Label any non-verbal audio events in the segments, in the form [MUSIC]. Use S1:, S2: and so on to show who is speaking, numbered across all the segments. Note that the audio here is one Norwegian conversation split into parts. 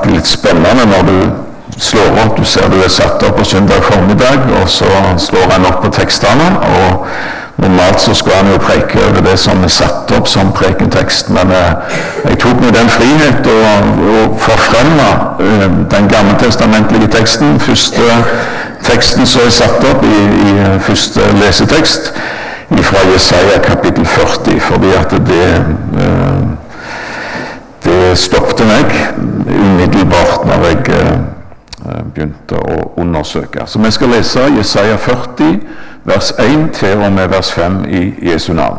S1: alltid litt spennende når du slår opp. Du ser du er satt opp på søndag formiddag, og så slår en opp på tekstene. og Normalt så skal han jo preke over det som er satt opp som prekentekst, men eh, jeg tok meg den frihet å, å forfremme eh, den gammeltestamentlige teksten. Første teksten som er satt opp i, i første lesetekst, fra Jesaja kapittel 40, fordi at det eh, det stoppet meg umiddelbart når jeg eh, begynte å undersøke. Så vi skal lese Jesaja 40, vers 1 til og med vers 5 i Jesu navn.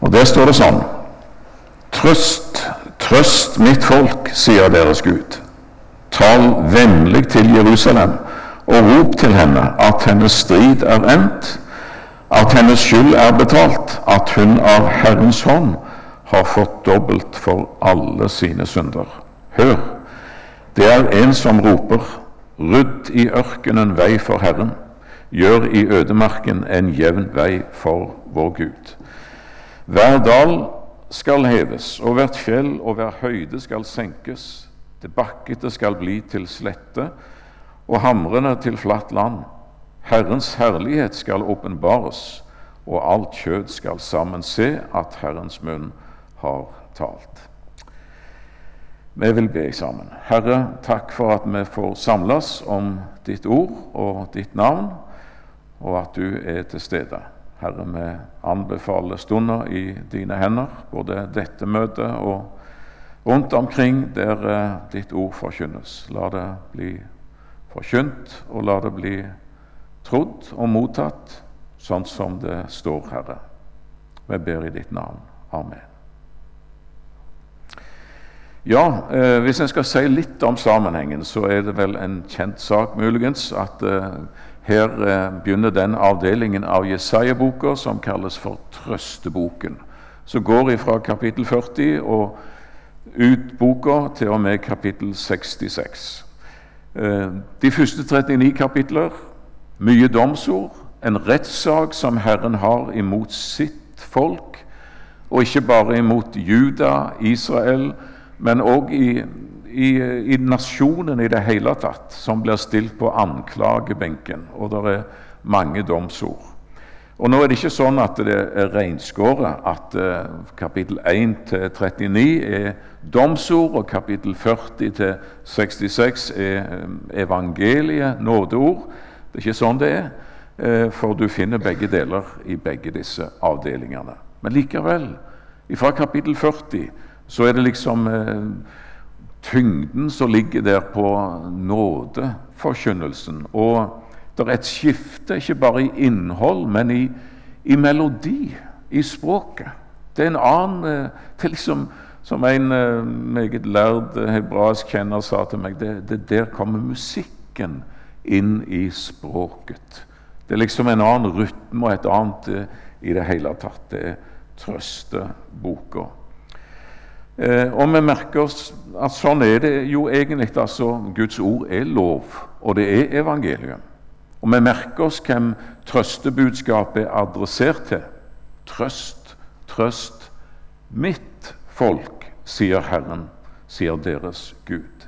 S1: Og Der står det sånn Trøst, trøst mitt folk, sier deres Gud. Tal vennlig til Jerusalem og rop til henne at hennes strid er endt, at hennes skyld er betalt, at hun av Herrens hånd har fått dobbelt for alle sine synder. Hør, det er en som roper, rydd i ørkenen vei for Herren, gjør i ødemarken en jevn vei for vår Gud. Hver dal skal heves, og hvert fjell og hver høyde skal senkes. Det bakkete skal bli til slette, og hamrene til flatt land. Herrens herlighet skal åpenbares, og alt kjød skal sammen se at Herrens munn har talt. Vi vil be sammen. Herre, takk for at vi får samles om ditt ord og ditt navn, og at du er til stede. Herre, vi anbefaler stunder i dine hender, både dette møtet og rundt omkring der eh, ditt ord forkynnes. La det bli forkynt, og la det bli trodd og mottatt sånn som det står, Herre. Vi ber i ditt navn. Amen. Ja, eh, hvis en skal si litt om sammenhengen, så er det vel en kjent sak muligens at eh, her eh, begynner den avdelingen av Jesaja-boka som kalles for Trøsteboken. Som går fra kapittel 40 og ut boka til og med kapittel 66. Eh, de første 39 kapitler mye domsord, en rettssak som Herren har imot sitt folk, og ikke bare imot Juda, Israel, men òg i, i, i, nasjonen i det hele tatt, som blir stilt på anklagebenken. Og det er mange domsord. Og Nå er det ikke sånn at det er reinskåret at uh, kapittel 1 til 39 er domsord, og kapittel 40 til 66 er um, evangeliet, nådeord. Det er ikke sånn det er, uh, for du finner begge deler i begge disse avdelingene. Men likevel, fra kapittel 40 så er det liksom eh, tyngden som ligger der på nådeforkynnelsen. Og det er et skifte, ikke bare i innhold, men i, i melodi, i språket. Det er en annen eh, til liksom, Som en eh, meget lærd hebraisk kjenner sa til meg, det, det der kommer musikken inn i språket. Det er liksom en annen rytme og et annet eh, i det hele tatt. Det er trøsteboka. Eh, og vi merker oss at sånn er det jo egentlig. altså Guds ord er lov, og det er evangeliet. Og vi merker oss hvem trøstebudskapet er adressert til. Trøst, trøst mitt folk, sier Herren, sier deres Gud.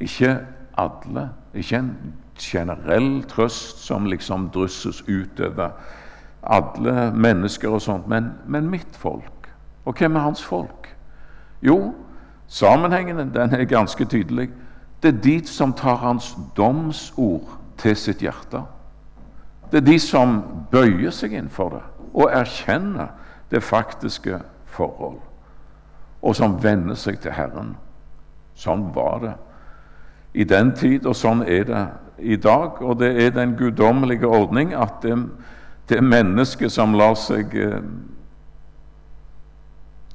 S1: Ikke alle, ikke en generell trøst som liksom drysses utover alle mennesker og sånt, men, men mitt folk. Og hvem er hans folk? Jo, sammenhengen den er ganske tydelig. Det er de som tar hans domsord til sitt hjerte. Det er de som bøyer seg inn for det og erkjenner det faktiske forhold, og som venner seg til Herren. Sånn var det i den tid, og sånn er det i dag. Og det er den guddommelige ordning at det, det mennesket som lar seg eh,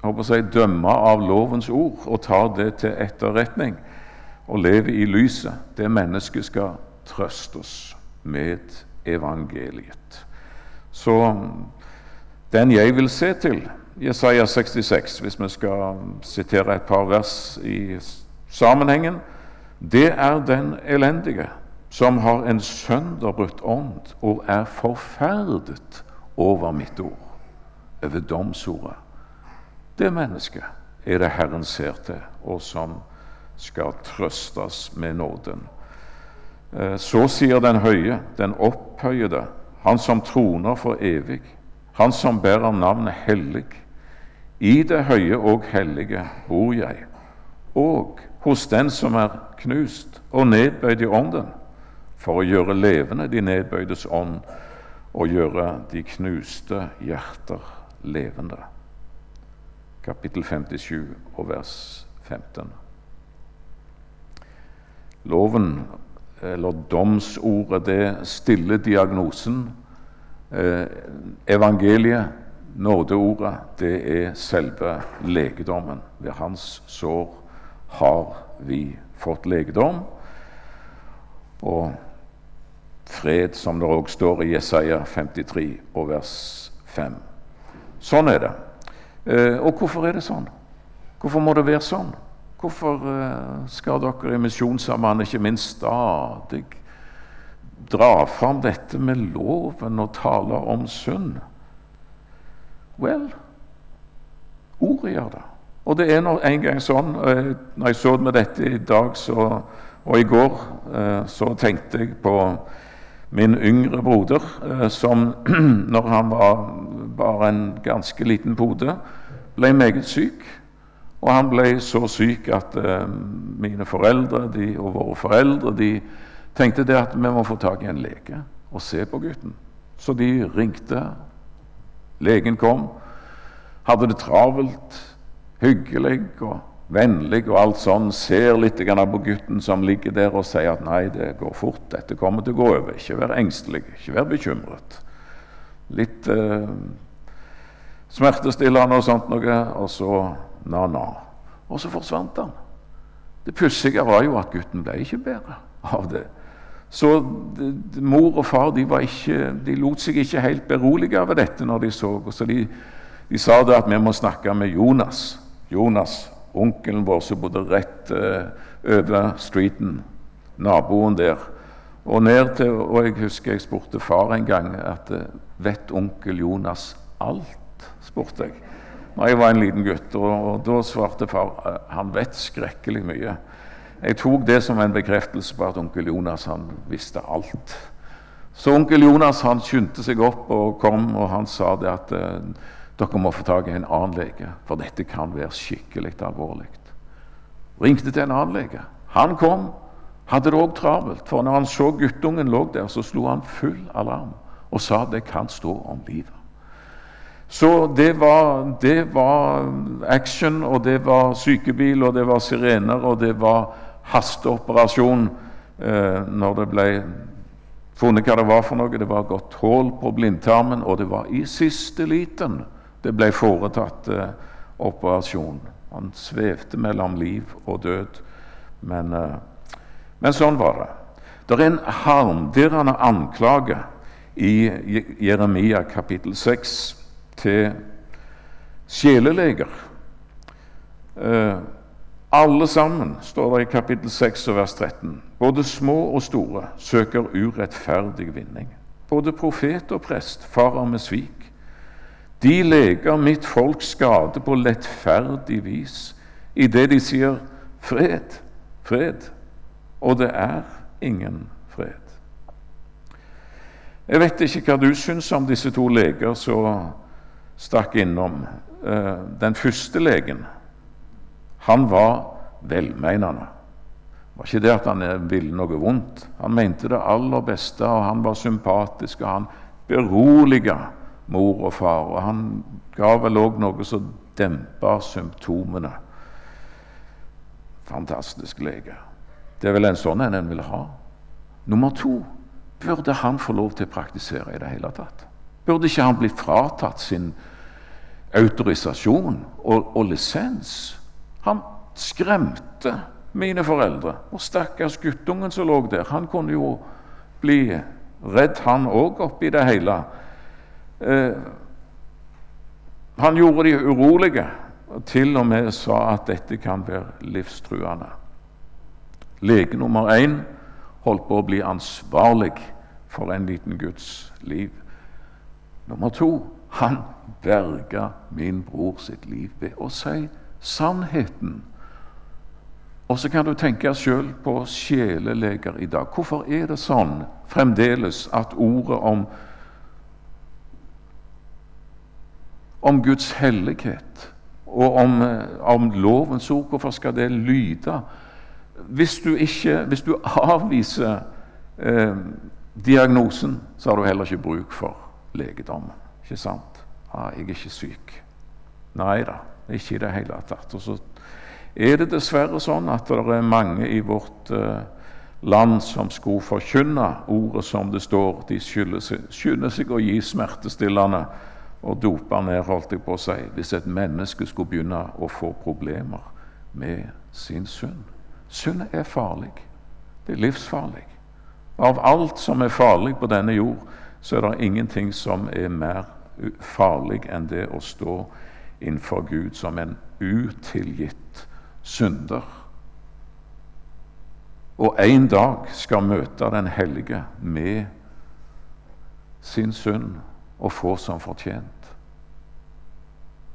S1: håper jeg, dømme av lovens ord og ta det til etterretning og leve i lyset. Det mennesket skal trøstes med evangeliet. Så den jeg vil se til, Jesaja 66, hvis vi skal sitere et par vers i sammenhengen, det er den elendige som har en sønderbrutt ånd og er forferdet over mitt ord, over domsordet. Det mennesket er det Herren ser til, og som
S2: skal trøstes med nåden. Eh, så sier den høye, den opphøyede, han som troner for evig, han som bærer navnet hellig. I det høye og hellige bor jeg, og hos den som er knust og nedbøyd i ånden, for å gjøre levende de nedbøydes ånd og gjøre de knuste hjerter levende. Kapittel 57 og vers 15. Loven, eller domsordet, det stiller diagnosen. Eh, evangeliet, nådeordet, det er selve legedommen. Ved hans sår har vi fått legedom. Og fred, som det òg står i Jesaja 53 og vers 5. Sånn er det. Eh, og hvorfor er det sånn? Hvorfor må det være sånn? Hvorfor eh, skal dere i Misjonssambandet ikke minst stadig dra fram dette med loven og tale om synd? Vel, ordet gjør det. Og det er nå en gang sånn eh, Når jeg så med dette i dag så, og i går, så tenkte jeg på min yngre broder, som [CLEARS THROAT] når han var bare en ganske liten pode, ble meget syk. Og han ble så syk at eh, mine foreldre de, og våre foreldre de tenkte det at vi må få tak i en lege og se på gutten. Så de ringte. Legen kom. Hadde det travelt, hyggelig og vennlig og alt sånn. Ser litt på gutten som ligger der og sier at 'nei, det går fort, dette kommer til å gå over'. Ikke vær engstelig, ikke vær bekymret. Litt eh, smertestillende og sånt noe, og så na-na. Og så forsvant han. Det pussige var jo at gutten ble ikke bedre av det. Så de, mor og far de, ikke, de, lot seg ikke helt berolige av dette når de så. Så de, de, sa det at vi må snakke med Jonas. Jonas, onkelen vår som bodde rett uh, over streeten. Naboen der. Og, til, og jeg husker jeg spurte far en gang at uh, vet onkel Jonas alt? spurte jeg da jeg var en liten gutt. Og, da svarte far eh, han vet skrekkelig mye. Jeg tok det som en bekreftelse på at onkel Jonas han visste alt. Så onkel Jonas han skyndte seg opp og kom, og han sa det at eh, dere må få tak i en annen lege, for dette kan være skikkelig alvorlig. Ringte til en annen lege. Han kom, hadde det òg travelt. For når han så guttungen lå der, så slo han full alarm og sa det kan stå om livet. Så det var, det var, action, og det var sykebil, og det var sirener, og det var hasteoperasjon eh, når det ble funnet hva det var for noe. Det var gått hull på blindtarmen, og det var i siste liten det ble foretatt eh, operasjon. Han svevde mellom liv og død. Men, eh, men sånn var det. Det er en harmdirrende anklage i Jeremia kapittel 6 til sjeleleger. Eh, alle sammen, står det i kapittel 6 og vers 13, både små og store, søker urettferdig vinning. Både profet og prest farer med svik. De leger mitt folks skade på lettferdig vis idet de sier 'fred, fred', og det er ingen fred. Jeg vet ikke hva du syns om disse to leger som stakk innom. Eh, den første legen, han var velmeinende. Det var ikke det at han eh, ville noe vondt. Han mente det aller beste, og han var sympatisk. og Han beroliga mor og far, og han ga vel òg noe som dempa symptomene. Fantastisk lege. Det er vel en sånn en en vil ha. Nummer to burde han få lov til å praktisere i det hele tatt. Burde ikke han blitt fratatt sin autorisasjon og, og lisens? Han skremte mine foreldre. Og stakkars guttungen som lå der, han kunne jo bli redd, han òg, oppi det hele. Eh, han gjorde de urolige, og til og med sa at dette kan være livstruende. Lege nummer én holdt på å bli ansvarlig for en liten Guds liv. Nummer to han berga min bror sitt liv ved å si sannheten Og så kan du tenke sjøl på sjeleleger i dag. Hvorfor er det sånn fremdeles at ordet om om Guds hellighet og om, om lovens ord, hvorfor skal det lyde? Hvis du, ikke, hvis du avviser eh, diagnosen, så har du heller ikke bruk for legedommen. Ikke sant? Ah, 'Jeg er ikke syk.' Nei da, ikke i det hele tatt. Og så er det dessverre sånn at det er mange i vårt eh, land som skulle forkynne ordet som det står. De skynder seg å gi smertestillende og dope ned, holdt jeg på å si, hvis et menneske skulle begynne å få problemer med sin synd. Synd er farlig. Det er livsfarlig. Av alt som er farlig på denne jord, så er det ingenting som er mer farlig enn det å stå innenfor Gud som en utilgitt synder. Og en dag skal møte Den hellige med sin synd og få som fortjent.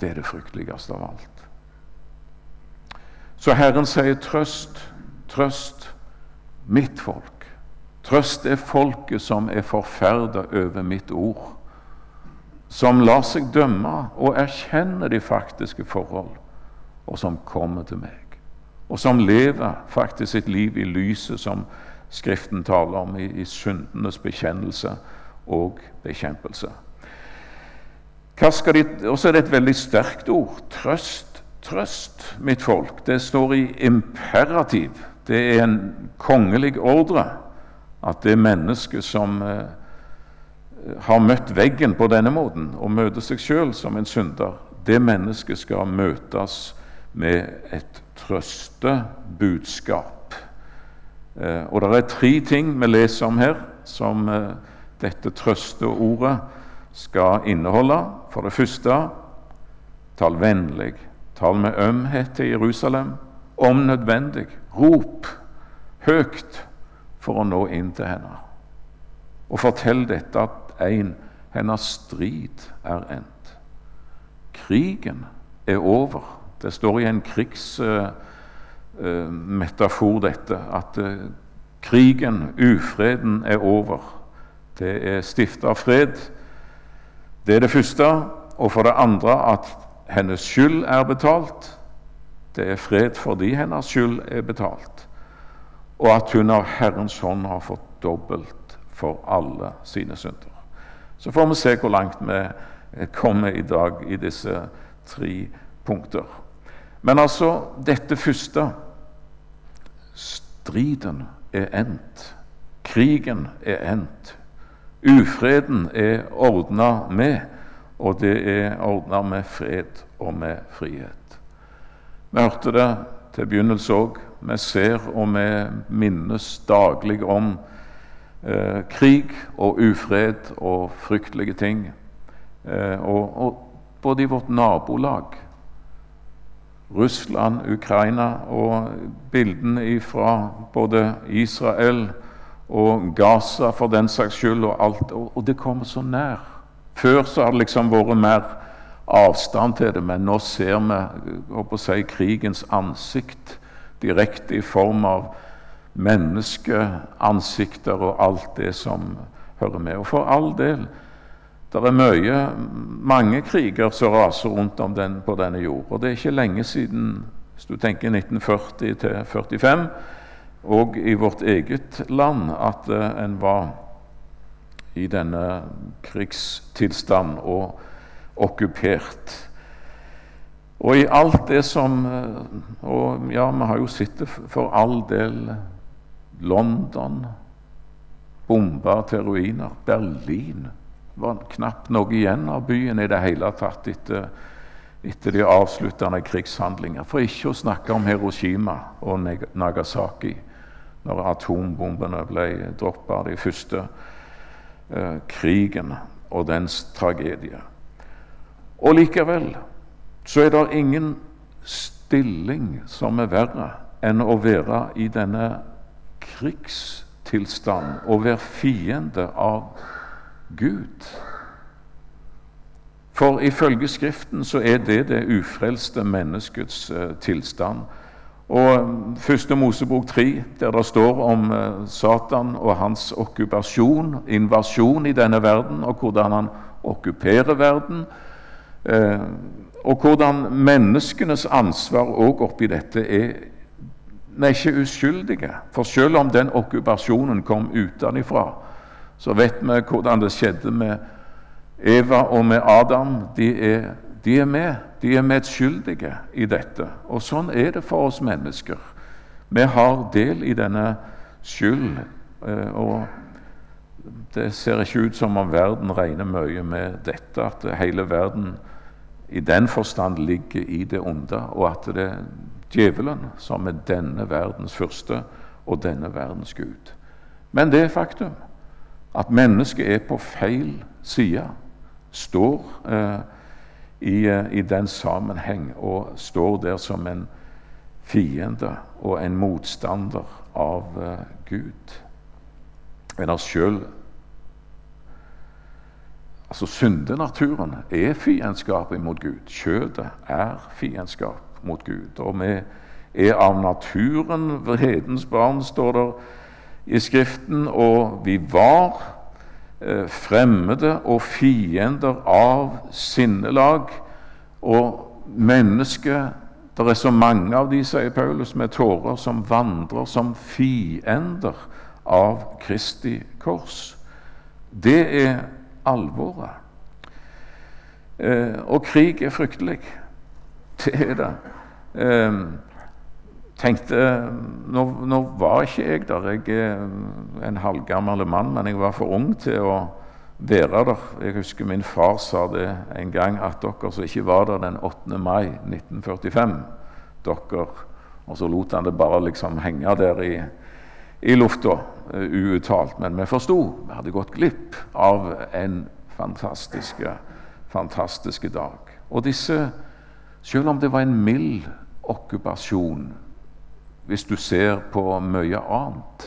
S2: Det er det frykteligste av alt. Så Herren sier, 'Trøst, trøst mitt folk'. Trøst er folket som er forferda over mitt ord, som lar seg dømme og erkjenner de faktiske forhold, og som kommer til meg, og som lever faktisk sitt liv i lyset som Skriften taler om, i, i syndenes bekjennelse og bekjempelse. Og så er det et veldig sterkt ord. Trøst, trøst, mitt folk. Det står i imperativ. Det er en kongelig ordre at det mennesket som eh, har møtt veggen på denne måten, og møter seg sjøl som en synder, det mennesket skal møtes med et trøstebudskap. Eh, og det er tre ting vi leser om her, som eh, dette trøsteordet skal inneholde. For det første tal vennlig, tal med ømhet til Jerusalem. Om nødvendig, rop høyt for å nå inn til henne. Og fortell dette at en, hennes strid er endt. Krigen er over. Det står i en krigsmetafor, uh, uh, dette, at uh, krigen, ufreden, er over. Det er stifta fred det er det første. Og for det andre at hennes skyld er betalt. Det er fred fordi hennes skyld er betalt. Og at hun av Herrens hånd har fått dobbelt for alle sine synder. Så får vi se hvor langt vi kommer i dag i disse tre punkter. Men altså, dette første Striden er endt. Krigen er endt. Ufreden er ordna med, og det er ordna med fred og med frihet. Vi hørte det til begynnelse òg. Vi ser og vi minnes daglig om eh, krig og ufred og fryktelige ting. Eh, og, og både i vårt nabolag, Russland, Ukraina, og bildene fra både Israel og Gaza for den saks skyld, og alt. Og, og det kommer så nær. Før så har det liksom vært mer avstand til det, men nå ser vi å si, krigens ansikt direkte i form av menneskeansikter og alt det som hører med. Og for all del, det er mye, mange kriger som raser rundt om den, på denne jord. Og det er ikke lenge siden, hvis du tenker 1940 til 45, og i vårt eget land at uh, en var i denne krigstilstand og okkupert. Og i alt det som uh, Og ja, vi har jo sett det for all del. London bomba til ruiner. Berlin var knapt noe igjen av byen i det hele tatt etter, etter de avsluttende krigshandlinger. For ikke å snakke om Hiroshima og Nagasaki når atombombene ble droppa, de første eh, krigen og dens tragedie. Og likevel så er det ingen stilling som er verre enn å være i denne krigstilstand og være fiende av Gud. For ifølge Skriften så er det det ufrelste menneskets eh, tilstand. Og Første Mosebok 3, der det står om eh, Satan og hans okkupasjon, invasjon i denne verden, og hvordan han okkuperer verden, eh, og hvordan menneskenes ansvar òg oppi dette er Vi er ikke uskyldige. For selv om den okkupasjonen kom utenfra, så vet vi hvordan det skjedde med Eva og med Adam. De er, de er med. De er medskyldige i dette. Og sånn er det for oss mennesker. Vi har del i denne skyld. Eh, og det ser ikke ut som om verden regner mye med dette, at hele verden i den forstand ligger i det onde, og at det er djevelen som er denne verdens første og denne verdens gud. Men det er faktum at mennesket er på feil side, står eh, i, eh, i, den sammenheng og står der som en fiende og en motstander av eh, Gud. En har sjøl Altså Syndenaturen er fiendskap mot Gud. Kjødet er fiendskap mot Gud. Og vi er av naturen vredens barn, står det i Skriften, og vi var eh, fremmede og fiender av sinnelag. Og mennesket Det er så mange av de, sier Paulus, med tårer, som vandrer som fiender av Kristi kors. Det er alvoret. Eh, og krig er fryktelig. Det er det. Eh, tenkte nå, nå, var ikke jeg der. Jeg er en halvgammel mann, men jeg var for ung til å være der. Jeg husker min far sa det en gang, at dere som ikke var der den 8. mai 1945 dere, Og så lot han det bare liksom henge der i, i lufta uuttalt. Men vi forsto. Vi hadde gått glipp av en fantastiske, fantastiske dag. Og disse, selv om det var en mild okkupasjon hvis du ser på mye annet.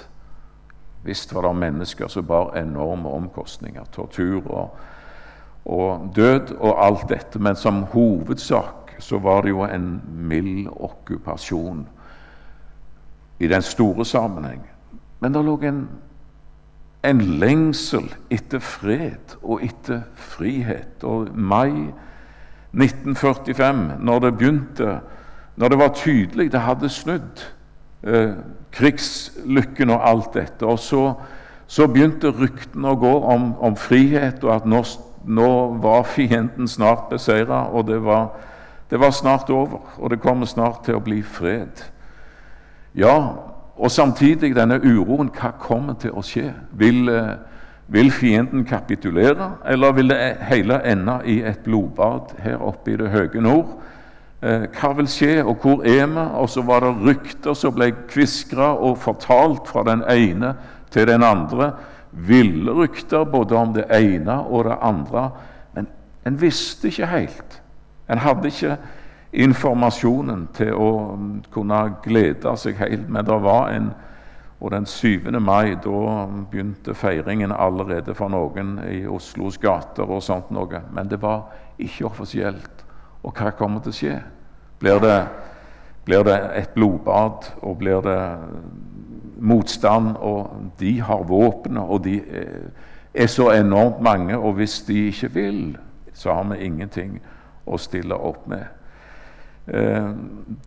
S2: Visst var det mennesker som bar enorme omkostninger, tortur og, og, død og alt dette, men som hovedsak så var det jo en mild okkupasjon i den store sammenheng. Men det lå en, en lengsel etter fred og etter frihet. Og mai 1945, når det begynte, når det var tydelig det hadde snudd eh, krigslykken og alt dette. Og så, så begynte ryktene å gå om, om, frihet, og at nå, nå var fienden snart beseira, og det var, det var snart over. Og det kommer snart til å bli fred. Ja, og samtidig denne uroen. Hva kommer til å skje? Vil, eh, vil fienden kapitulere, eller vil det hele ende i et blodbad her oppe i det høye nord? Eh, hva vil skje, og hvor er vi? Og så var det rykter som ble kviskra og fortalt fra den ene til den andre. Ville rykter både om det ene og det andre. Men en visste ikke helt. En hadde ikke informasjonen til å kunne glede seg helt. Men det var en Og den 7. mai da begynte feiringen allerede for noen i Oslos gater og sånt noe. Men det var ikke offisielt. Og hva kommer til å skje? Blir det, blir det et blodbad, og blir det motstand, og de har våpen, og de er så enormt mange, og hvis de ikke vil, så har vi ingenting å stille opp med. Eh,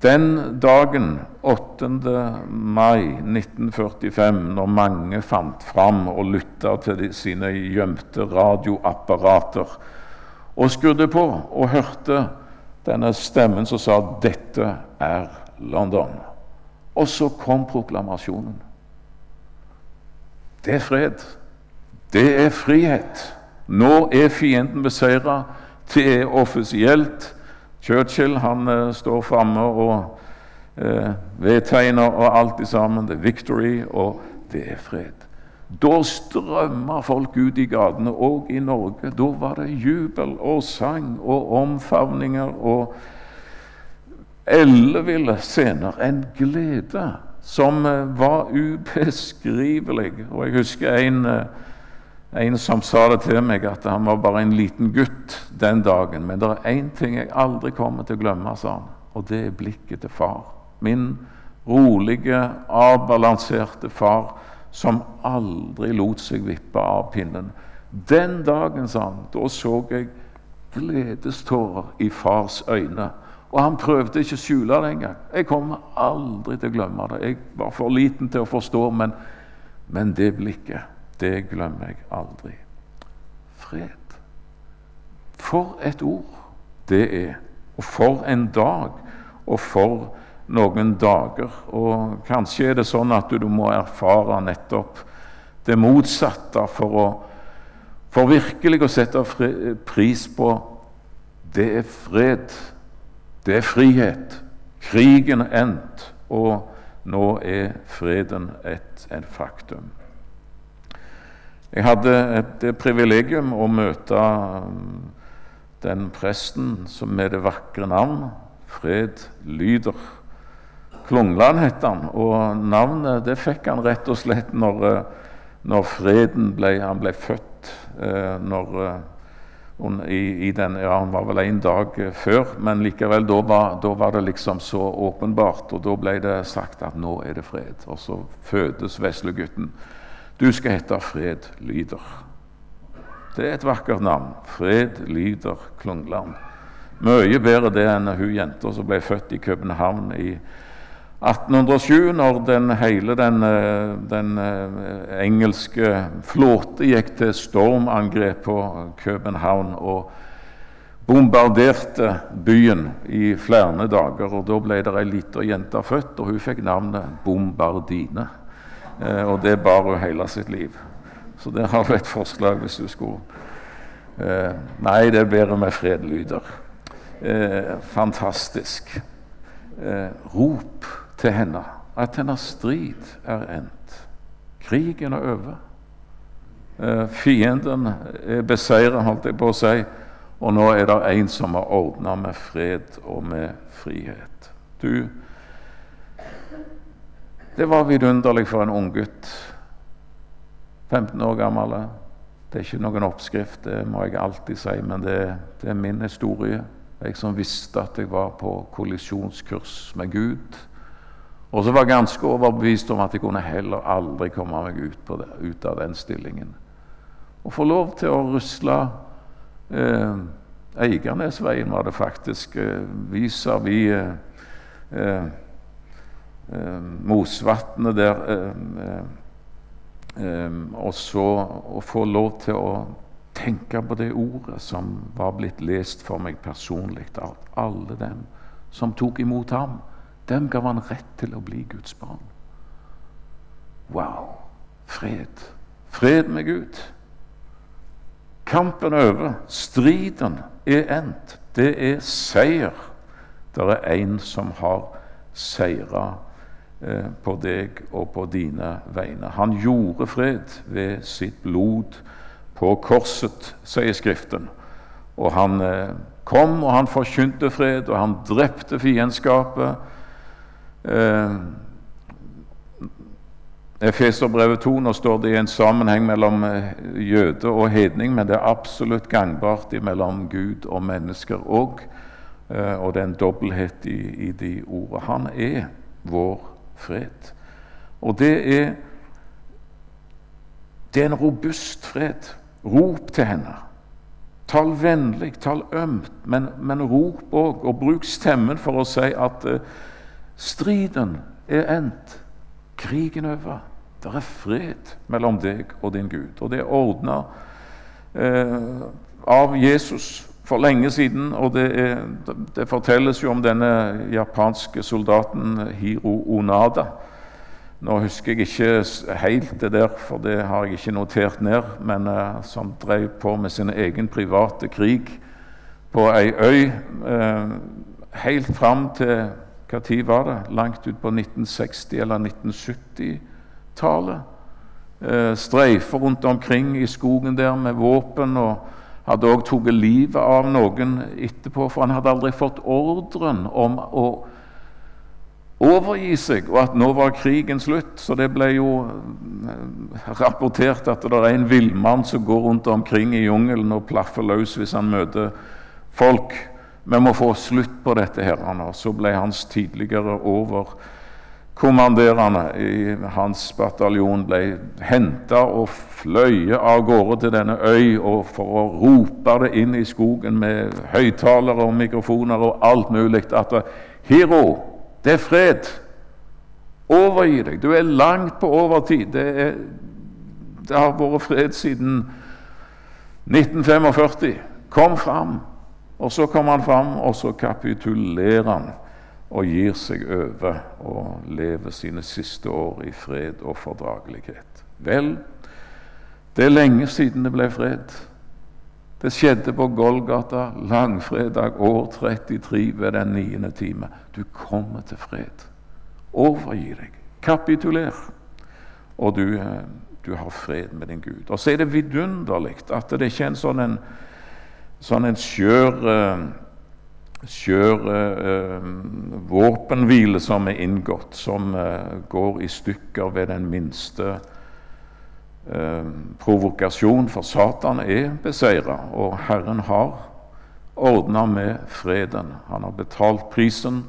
S2: den dagen, 8. mai 1945, når mange fant fram og lytta til de, sine gjemte radioapparater og skrudde på og hørte denne stemmen som sa 'Dette er London'. Og så kom proklamasjonen. Det er fred. Det er frihet. Nå er fienden beseira. Det er offisielt. Churchill han uh, står framme og uh, vedtegner og alt det sammen. Det er victory, og det er fred. Da strømma folk ut i gatene, òg i Norge. Da var det jubel og sang og omfavninger og elleville scener. En glede som eh, var ubeskrivelig. Og jeg husker en, eh, en som sa det til meg, at han var bare en liten gutt den dagen. Men det er én ting jeg aldri kommer til å glemme, sa han, og det er blikket til far. Min rolige, avbalanserte far som aldri lot seg vippe av pinnen. Den dagen, sa han, da så jeg gledestårer i fars øyne. Og han prøvde ikke å skjule det engang. Jeg kommer aldri til å glemme det. Jeg var for liten til å forstå, men, men det blikket, det glemmer jeg aldri. Fred. For et ord det er. Og for en dag. Og for noen dager. Og kanskje er det sånn at du må erfare nettopp det motsatte for å for virkelig å sette pris på det er fred, det er frihet. Krigen er endt, og nå er freden et, et faktum. Jeg hadde et privilegium å møte um, den presten som med det vakre navn Fred Lyder. Klungland het han, og navnet det fikk han rett og slett når, uh, når freden ble, han ble født Eh, når, eh, i, i den, ja, Han var vel en dag eh, før, men likevel, da var, da var, det liksom så åpenbart. Og da ble det sagt at nå er det fred. Og så fødes veslegutten. Du skal hete Fred Lyder. Det er et vakkert navn. Fred Lyder Klungland. Mye bedre det enn hun jenta som ble født i København i 1807, når den hele den, eh, den, eh, engelske flåte gikk til stormangrep på København og bombarderte byen i flere dager. og Da ble det ei lita jente født, og hun fikk navnet Bombardine. Eh, og det bar hun hele sitt liv. Så der har du et forslag hvis du skulle Nei, det er bedre med fredlyder. fantastisk. rop til henne at hennes strid er endt. Krigen er over. Eh, fienden er beseiret, holdt jeg på å si, og nå er det en som har ordna med fred og med frihet. Du, det var vidunderlig for en unggutt. 15 år gammel. Det er ikke noen oppskrift, det må jeg alltid si, men det, det er min historie. Jeg som visste at jeg var på kollisjonskurs med Gud og så var jeg ganske overbevist om at jeg kunne heller aldri komme meg ut, det, ut av den stillingen. Å få lov til å rusle eh, Eiganesveien var det faktisk, eh, vis-à-vis eh, eh, eh, Mosvatnet der. Eh, eh, og så å få lov til å tenke på det ordet som var blitt lest for meg personlig av alle dem som tok imot ham. Dem gav han rett til å bli Guds barn. Wow! Fred. Fred med Gud. Kampen er over. Striden er endt. Det er seier. Det er en som har seira eh, på deg og på dine vegne. Han gjorde fred ved sitt blod på korset, sier Skriften. Og han eh, kom, og han forkynte fred, og han drepte fiendskapet. Eh, Efeserbrevet 2, nå står det i en sammenheng mellom eh, jøde og hedning, men det er absolutt gangbart mellom Gud og mennesker òg. Eh, og det er en dobbelthet i, i de ordene. Han er vår fred. Og det er, det er en robust fred. Rop til henne. Tal vennlig, tal ømt, men, men rop òg. Og bruk stemmen for å si at uh, Striden er endt. Krigen over. Det er fred mellom deg og din Gud. Og det er ordna eh, av Jesus for lenge siden. Og det, er, det, fortelles jo om denne japanske soldaten Hiro Onada. Nå husker jeg ikke helt det der, for det har jeg ikke notert ned. Men eh, som drev på med sin egen private krig på ei øy eh, helt fram til hva tid var det? Langt ut på 1960- eller 1970-tallet. Eh, streifer rundt omkring i skogen der med våpen. og Hadde òg tatt livet av noen etterpå, for han hadde aldri fått ordren om å overgi seg, og at nå var krigen slutt. Så det ble jo eh, rapportert at det er en villmann som går rundt omkring i jungelen og plaffer løs hvis han møter folk. Vi må få slutt på dette. her. Så ble hans tidligere over kommanderende i hans bataljon ble henta og fløyet av gårde til denne øy og for å rope det inn i skogen med høyttalere og mikrofoner og alt mulig at Hero, det er fred. Overgi deg. Du er langt på overtid. Det, er, det har vært fred siden 1945. Kom fram. Og så kom han fram, og så kapitulerer han og gir seg over og lever sine siste år i fred og fordragelighet. Vel, det er lenge siden det ble fred. Det skjedde på Golgata langfredag år 33 ved den niende time. Du kommer til fred. Overgi deg. Kapituler. Og du, eh, du har fred med din Gud. Og så er det vidunderlig at det ikke er en sånn en, sånn en skjør uh, skjør eh, våpenhvile som er inngått, som eh, går i stykker ved den minste eh, provokasjon, for Satan er beseira, og Herren har ordna med freden. Han har betalt prisen,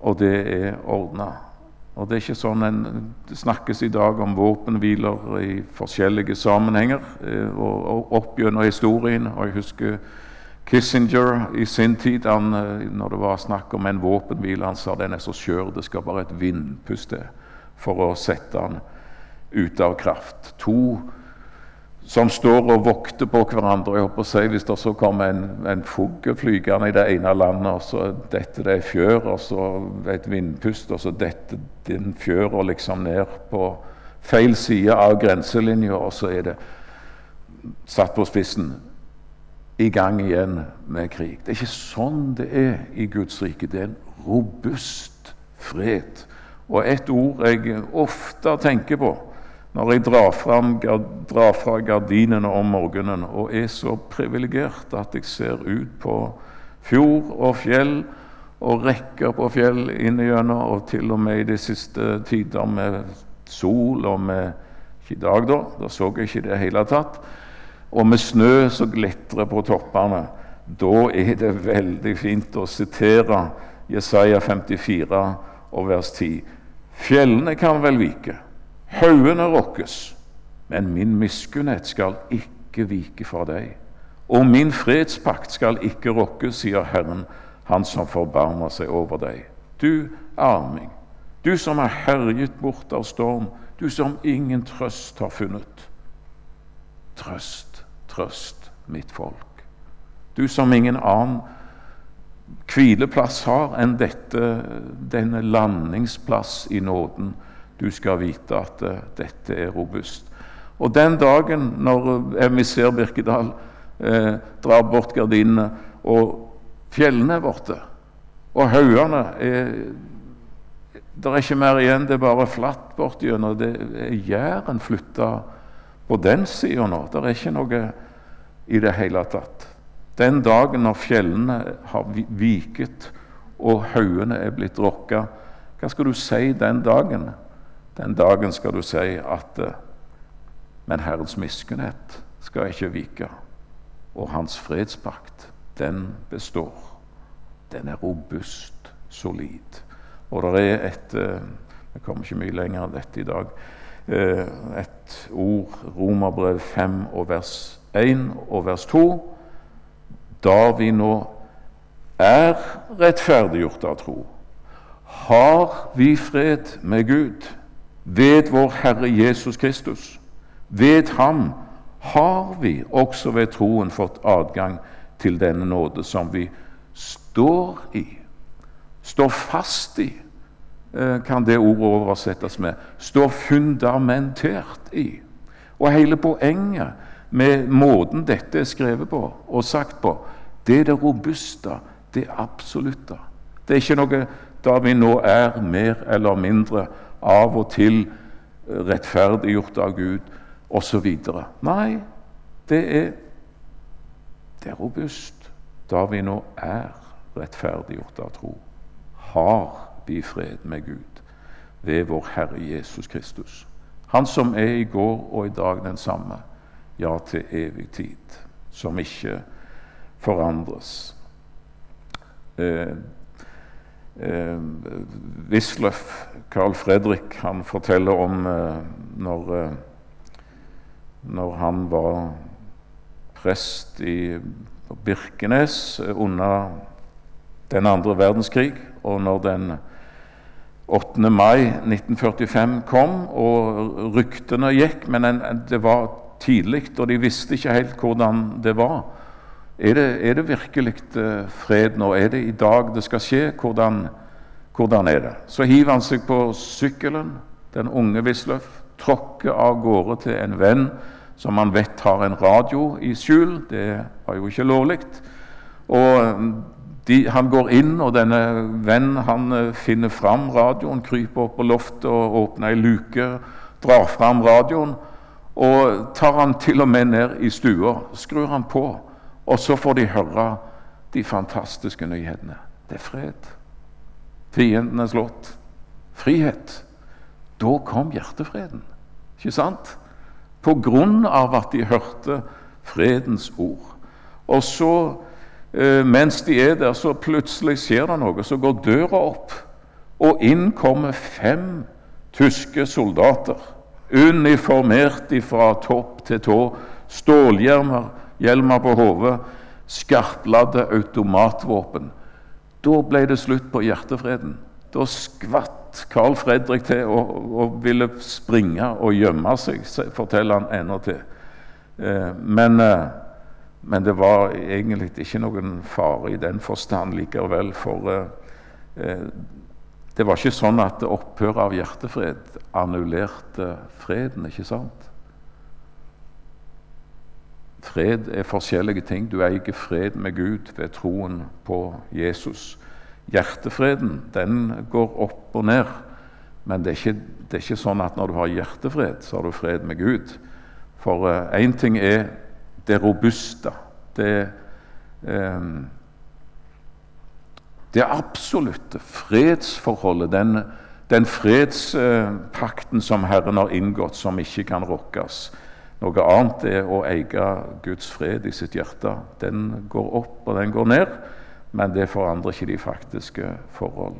S2: og det er ordna. Og Det er ikke sånn en, det snakkes i dag om våpenhviler i forskjellige sammenhenger eh, og, og opp gjennom historien. og jeg husker Kissinger i sin tid, han, eh, når det var snakk om en våpenhvile, han sa den er så skjør, det skal bare et vindpust til for å sette den ut av kraft. To som står og vokter på hverandre. jeg håper å si, Hvis det så kommer en, en fugl flygende i det ene landet, og så detter det ei fjør, og så et vindpust, og så detter den fjøra liksom ned på feil side av grenselinja, og så er det satt på spissen i gang igjen med krig. Det er ikke sånn det er i Guds rike. Det er en robust fred. Og et ord jeg ofte tenker på når jeg drar, frem, drar fra gardinene om morgenen og er så privilegert at jeg ser ut på fjord og fjell og rekker på fjell innigjennom, og til og med i de siste tider med sol og med Ikke i dag, da. Da så jeg ikke det hele tatt og med snø som glitrer på toppene. Da er det veldig fint å sitere Jesaja 54 og vers 10. Fjellene kan vel vike, haugene rokkes, men min miskunnhet skal ikke vike fra deg. Og min fredspakt skal ikke rokkes, sier Herren, Han som forbarmer seg over deg. Du arming, du som er herjet bort av storm, du som ingen trøst har funnet. Trøst trøst mitt folk. Du som ingen annen hvileplass har enn dette, denne landingsplass i nåden. Du skal vite at uh, dette er robust. Og den dagen når emissær Birkedal eh, drar bort gardinene, og fjellene er borte, og haugene er Det er ikke mer igjen, det er bare flatt er Jæren flytta på den sida nå. Det er ikke noe i det hele tatt. Den dagen når fjellene har viket og haugene er blitt rokka, hva skal du si den dagen? Den dagen skal du si at eh, Men Herrens miskunnhet skal ikke vike, og hans fredspakt, den består. Den er robust, solid. Og det er et eh, Vi kommer ikke mye lenger enn dette i dag. Eh, et ord, Romerbrev 5 og vers 1 og vers 2. Da vi nå er rettferdiggjort av tro, har vi fred med Gud ved vår Herre Jesus Kristus. Ved ham har vi også ved troen fått adgang til denne nåde som vi står i. Står fast i, kan det ordet oversettes med. Står fundamentert i. Og hele poenget med måten dette er skrevet på og sagt på, det er det robuste, det absolutte. Det er ikke noe da vi nå er mer eller mindre av og til rettferdiggjort av Gud osv. Nei, det er, det er robust da vi nå er rettferdiggjort av tro. Har vi fred med Gud ved vår Herre Jesus Kristus. Han som er i går og i dag den samme ja, til evig tid, som ikke forandres. Eh, eh, Wisløff, Carl Fredrik, han forteller om eh, når, eh, når han var prest i Birkenes under den andre verdenskrig, og når den 8. mai 1945 kom, og ryktene gikk, men en, det var tidlig, og de visste ikke helt hvordan det var. Er det, er det virkelig eh, fred nå? Er det i dag det skal skje? Hvordan, hvordan er det? Så hiver han seg på sykkelen, den unge Wisløff, tråkker av gårde til en venn som han vet har en radio i skjul. Det var jo ikke lovlig. Og de, han går inn, og denne vennen han eh, finner fram radioen, kryper opp på loftet og åpner ei luke, drar fram radioen. Og tar han til og med ned i stua, skrur han på. Og så får de høre de fantastiske nyhetene. Det er fred. Fienden er slått. Frihet. Da kom hjertefreden. Ikke sant? På grunn av at de hørte fredens ord. Og så, mens de er der, så plutselig skjer det noe. Så går døra opp, og inn kommer fem tyske soldater. Uniformert fra topp til tå. Stålhjelmer hjelmer på hodet, skarpladde automatvåpen. Da ble det slutt på hjertefreden. Da skvatt Carl Fredrik til og, og ville springe og gjemme seg, forteller han ennå til. Eh, men, eh, men, det var egentlig ikke noen fare i den forstand likevel. For eh, eh det var ikke sånn at opphøret av hjertefred annullerte freden. ikke sant? Fred er forskjellige ting. Du eier fred med Gud ved troen på Jesus. Hjertefreden den går opp og ned, men det er ikke, det er ikke sånn at når du har hjertefred, så har du fred med Gud. For én eh, ting er det robuste, det, eh, det absolutte fredsforholdet, den, den fredspakten som Herren har inngått, som ikke kan rokkes. Noe annet er å eie Guds fred i sitt hjerte. Den går opp, og den går ned, men det forandrer ikke de faktiske forhold.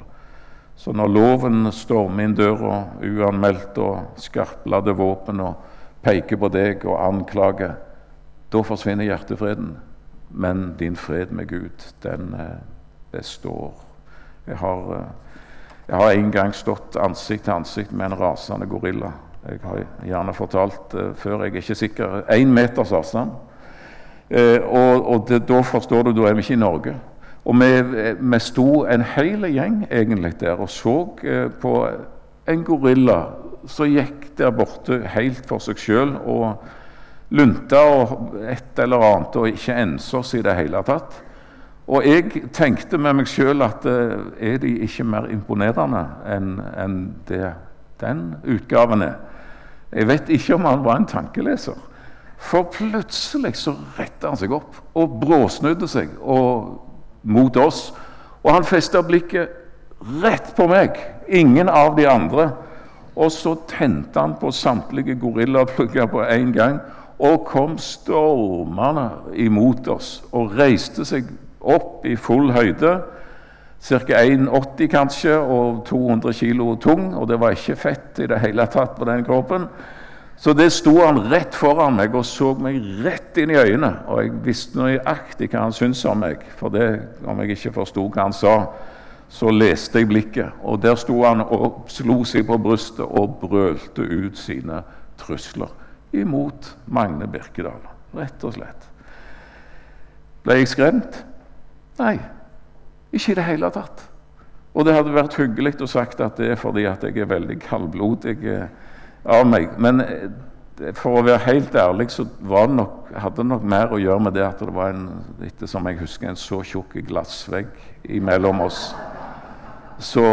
S2: Så når loven stormer inn døra uanmeldt og skarpladde våpen og peker på deg og anklager, da forsvinner hjertefreden. Men din fred med Gud, den eh, består. Jeg har, eh, jeg har en gang stått ansikt til ansikt med en rasende gorilla. Jeg har gjerne fortalt uh, før, jeg er ikke sikker Én meters avstand. Og, og det, da forstår du, da er vi ikke i Norge. Og vi, vi sto en hel gjeng egentlig der og så på en gorilla som gikk der borte helt for seg sjøl og lunta og et eller annet og ikke ensa oss i det hele tatt. Og jeg tenkte med meg sjøl at er de ikke mer imponerende enn en det den utgaven er? Jeg vet ikke om han var en tankeleser. For plutselig så retta han seg opp og bråsnudde seg og, mot oss. Og han festa blikket rett på meg, ingen av de andre. Og så tente han på samtlige gorillaplugger på en gang og kom stormende imot oss og reiste seg opp i full høyde ca. 1,80 kanskje og 200 kg tung, og det var ikke fett i det hele tatt på den kroppen. Så det sto han rett foran meg og så meg rett inn i øynene. Og jeg visste nøyaktig hva han syntes om meg, for det, om jeg ikke forsto hva han sa, så leste jeg blikket. Og der sto han og slo seg på brystet og brølte ut sine trusler imot Magne Birkedal. Rett og slett. Ble jeg skremt? Nei. Ikke i det hele tatt. Og det hadde vært hyggelig å sagt at det er fordi at jeg er veldig kaldblodig eh, av meg. Men eh, for å være helt ærlig så det nok, hadde det nok mer å gjøre med det at det var en etter jeg husker, en så tjukk glassvegg imellom oss. Så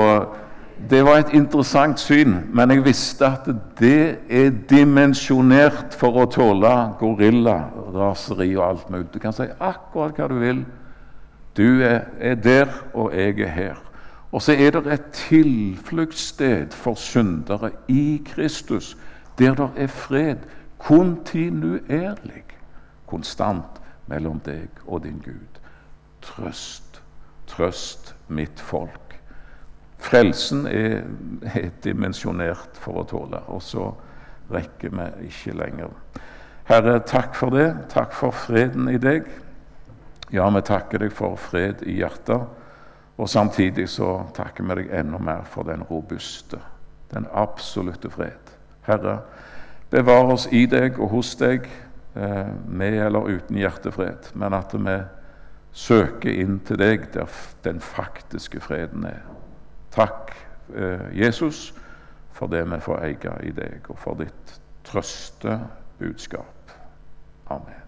S2: det var et interessant syn, men jeg visste at det er dimensjonert for å tåle gorilla, raseri og alt mulig. Du kan si akkurat hva du vil. Du er, er der, og jeg er her. Og så er det et tilfluktssted for syndere i Kristus, der det er fred kontinuerlig, konstant mellom deg og din Gud. Trøst, trøst mitt folk. Frelsen er, er dimensjonert for å tåle, og så rekker vi ikke lenger. Herre, takk for det. Takk for freden i deg. Ja, vi takker deg for fred i hjertet. Og samtidig så takker vi deg enda mer for den robuste, den absolutte fred. Herre, bevar oss i deg og hos deg, eh, med eller uten hjertefred, men at vi søker inn til deg der den faktiske freden er. Takk, eh, Jesus, for det vi får eie i deg, og for ditt trøste budskap. Amen.